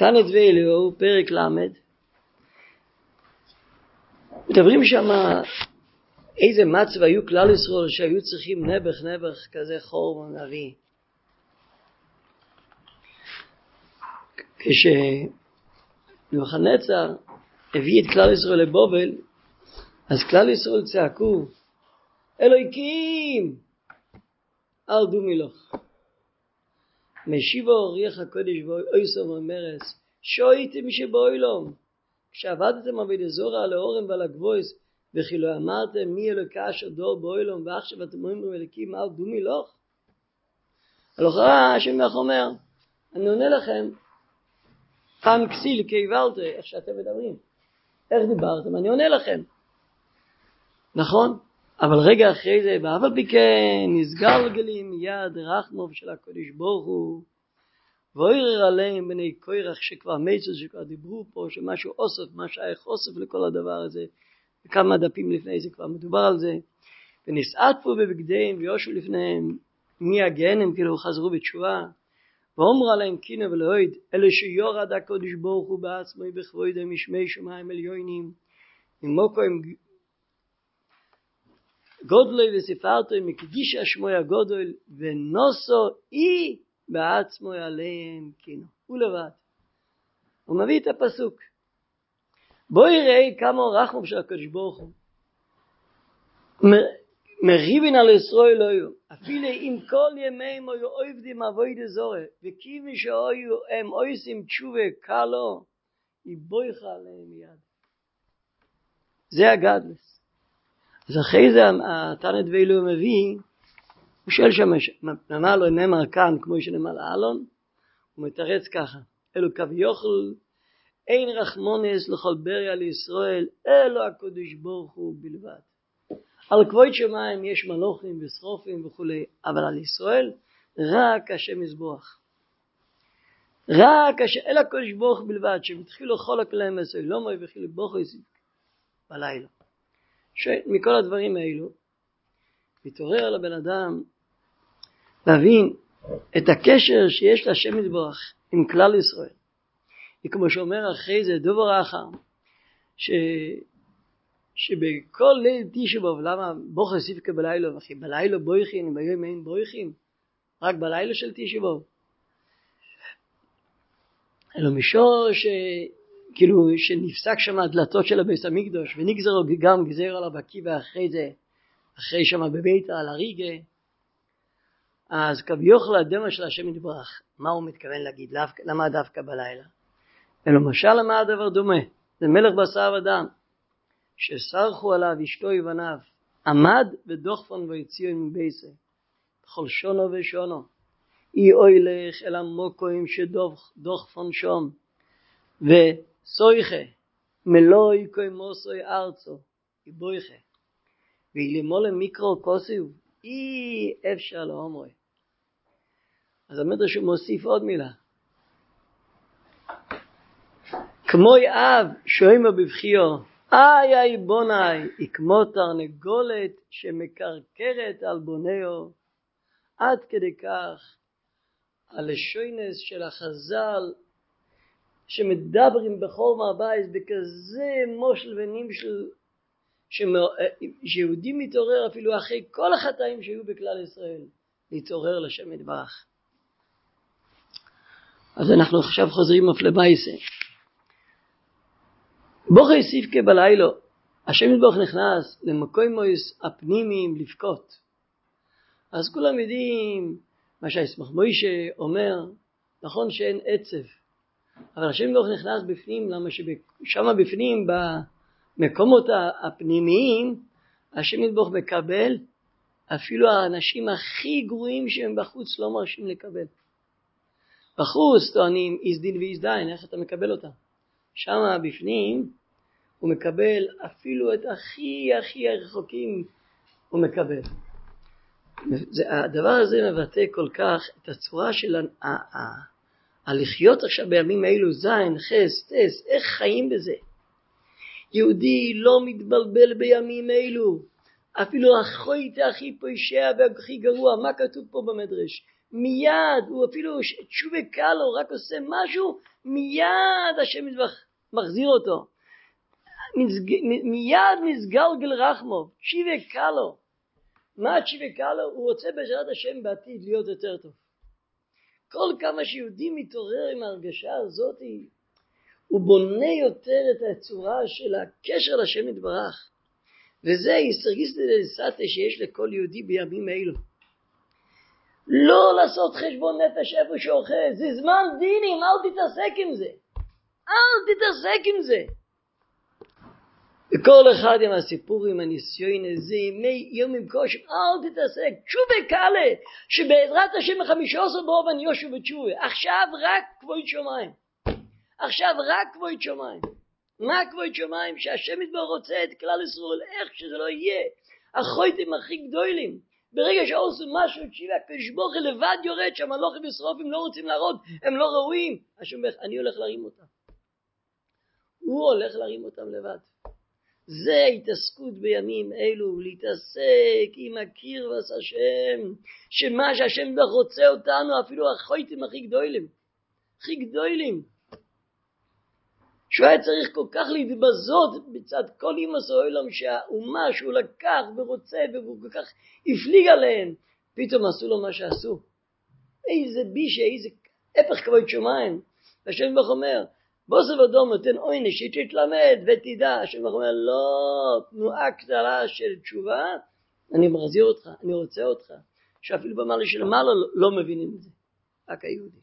תנת ואליהו, פרק ל', מדברים שם איזה מצב היו כלל ישראל שהיו צריכים נעבך נעבך כזה חור ונביא. כשנבוכדנצר הביא את כלל ישראל לבובל, אז כלל ישראל צעקו, אלוהיקים, אל דו מילוך. משיבו ריח הקודש ואויסו ומרס, שויתם שבאוילום. כשעבדתם עבד זורע על האורם ועל הגבויס, וכי לא אמרתם מי אלוקה אשר דור באוילום ועכשיו אתם אומרים אלוקים אל דו מילוך? הלוך השם מלך אומר, אני עונה לכם, פעם כסיל כיבלת, איך שאתם מדברים. איך דיברתם? אני עונה לכם. נכון? אבל רגע אחרי זה, ואף על פי כן נסגר לגלים מיד רחמוב של הקודש ברוך הוא. ואוירר עליהם בני קוירח שכבר מצו שכבר דיברו פה שמשהו אוסף, מה שייך אוסף לכל הדבר הזה וכמה דפים לפני זה כבר מדובר על זה. ונסעטפו בבגדיהם ויושו לפניהם מי הגהנם כאילו חזרו בתשובה. ואומר עליהם קינה ולאויד אלה שיורד הקודש ברוך הוא בעצמו בכבודם משמי שמיים עליונים. ממוקו הם גודלוי וסיפרתוי מקדיש השמוי הגודל ונוסו אי בעצמו עליהם קינו. הוא לבד. הוא מביא את הפסוק. בואי ראי כמה רחמו של הקדוש ברוך הוא. מריבין על ישראל לא היו. אפילו אם כל ימיהם היו עובדים אבוי דזורי, וכיוון שהיו הם עושים תשובה קלו, יבויך עליהם מיד. זה הגדלס. אז אחרי זה התנת ואילו מביא, הוא שואל שם, נאמר לו נאמר כאן כמו שנאמר לאלון, הוא מתרץ ככה, אלו כביכול אין רחמונס לכל בריה לישראל, אלו הקדוש ברוך הוא בלבד. על כבוד שמיים יש מלוכים ושרופים וכולי, אבל על ישראל רק השם יזבוח. רק השם, אל הקדוש ברוך בלבד, שהם התחילו כל הכללי מסוים, לא מוי לבוכו בלילה. שמכל הדברים האלו מתעורר על הבן אדם להבין את הקשר שיש להשם יתברך עם כלל ישראל. וכמו שאומר אחרי זה דובר אחר, ש... שבכל ליל תשבוב, למה בוכר סיפקה בלילה וכי בלילה בויכין, ביום אין בויכין, רק בלילה של תשבוב. אלא מישור ש... כאילו שנפסק שם הדלתות של הבית המקדוש ונגזר גם גזר על עקיבא אחרי זה, אחרי שם בביתה על הריגה, אז כביכול הדמה של השם יתברך, מה הוא מתכוון להגיד? למה דווקא בלילה? אלא משל למה הדבר דומה? זה מלך בשר ודם, שסרחו עליו אשתו ובניו, עמד בדוחפון ויציאו מבייסה, בכל שונו ושונו. אי אוי לך אל המוקוים שדוחפון שום, סויכה מלוי קוי מוסוי ארצו יבויכה ואילמול מיקרו קוסיו אי אפשר להומוי. אז המדרש מוסיף עוד מילה. כמו אב שוימו בבחיו איי איי בונאי היא כמו תרנגולת שמקרקרת על בונאו עד כדי כך על השוינס של החז"ל שמדברים בכל מהבייס בכזה מושל ונמשל שיהודי מתעורר אפילו אחרי כל החטאים שהיו בכלל ישראל להתעורר לשם יתברך. אז אנחנו עכשיו חוזרים אף לבייסה. בוכי סיפקה בלילו, השם יתברך נכנס למקוימויס הפנימיים לבכות. אז כולם יודעים מה שהישמח מוישה אומר, נכון שאין עצב, אבל השם ברוך נכנס בפנים, למה ששם בפנים, במקומות הפנימיים, השם יתברך מקבל אפילו האנשים הכי גרועים שהם בחוץ לא מרשים לקבל. בחוץ טוענים איז דין ואיז דיין, איך אתה מקבל אותם? שם בפנים הוא מקבל אפילו את הכי הכי הרחוקים הוא מקבל. זה, הדבר הזה מבטא כל כך את הצורה של על לחיות עכשיו בימים האלו זין, חס, טס, איך חיים בזה? יהודי לא מתבלבל בימים אלו. אפילו החויטה הכי פושע והכי גרוע, מה כתוב פה במדרש? מיד, הוא אפילו תשובה קל לו, רק עושה משהו, מיד השם יתברך מחזיר אותו. מיד נסגלגל רחמו, תשיבה קל לו. מה תשיבה קל לו? הוא רוצה בעזרת השם בעתיד להיות יותר טוב. כל כמה שיהודי מתעורר עם ההרגשה הזאת, הוא בונה יותר את הצורה של הקשר לשם יתברך. וזה היסטרגיסטי דסטה שיש לכל יהודי בימים אלו. לא לעשות חשבון נפש איפה שאוכל, זה זמן דינים, אל תתעסק עם זה. אל תתעסק עם זה. וכל אחד עם הסיפור, עם הניסיון הזה, ימי יום עם קושם, אל תתעסק, תשובה קלה, שבעזרת השם בחמישה עשר באופן יושו בתשובה, עכשיו רק כבוד שמיים, עכשיו רק כבוד שמיים, מה כבוד שמיים? שהשם יתבר רוצה את כלל ישראל, איך שזה לא יהיה, החויטים הכי גדולים, ברגע שעושים משהו תשיבה, ברוך הוא לבד יורד שהמלוכים ושרופים לא רוצים להראות, הם לא ראויים, השם אומר, אני הולך להרים אותם, הוא הולך להרים אותם לבד. זה ההתעסקות בימים אלו, להתעסק עם הקרבס השם, שמה שהשם רוצה אותנו, אפילו החויטים הכי גדולים, הכי גדולים, שהוא היה צריך כל כך להתבזות מצד כל אימוס העולם שהאומה שהוא לקח ורוצה והוא כל כך הפליג עליהם, פתאום עשו לו מה שעשו. איזה בישה, איזה הפך כבוד שמיים. והשם ברוך אומר, בוסר ודום נותן עונש, שתתלמד ותדע. השם אומר, לא, תנועה קצרה של תשובה, אני מחזיר אותך, אני רוצה אותך. שאפילו במעלה של מעלה לא מבינים את זה, רק היהודי.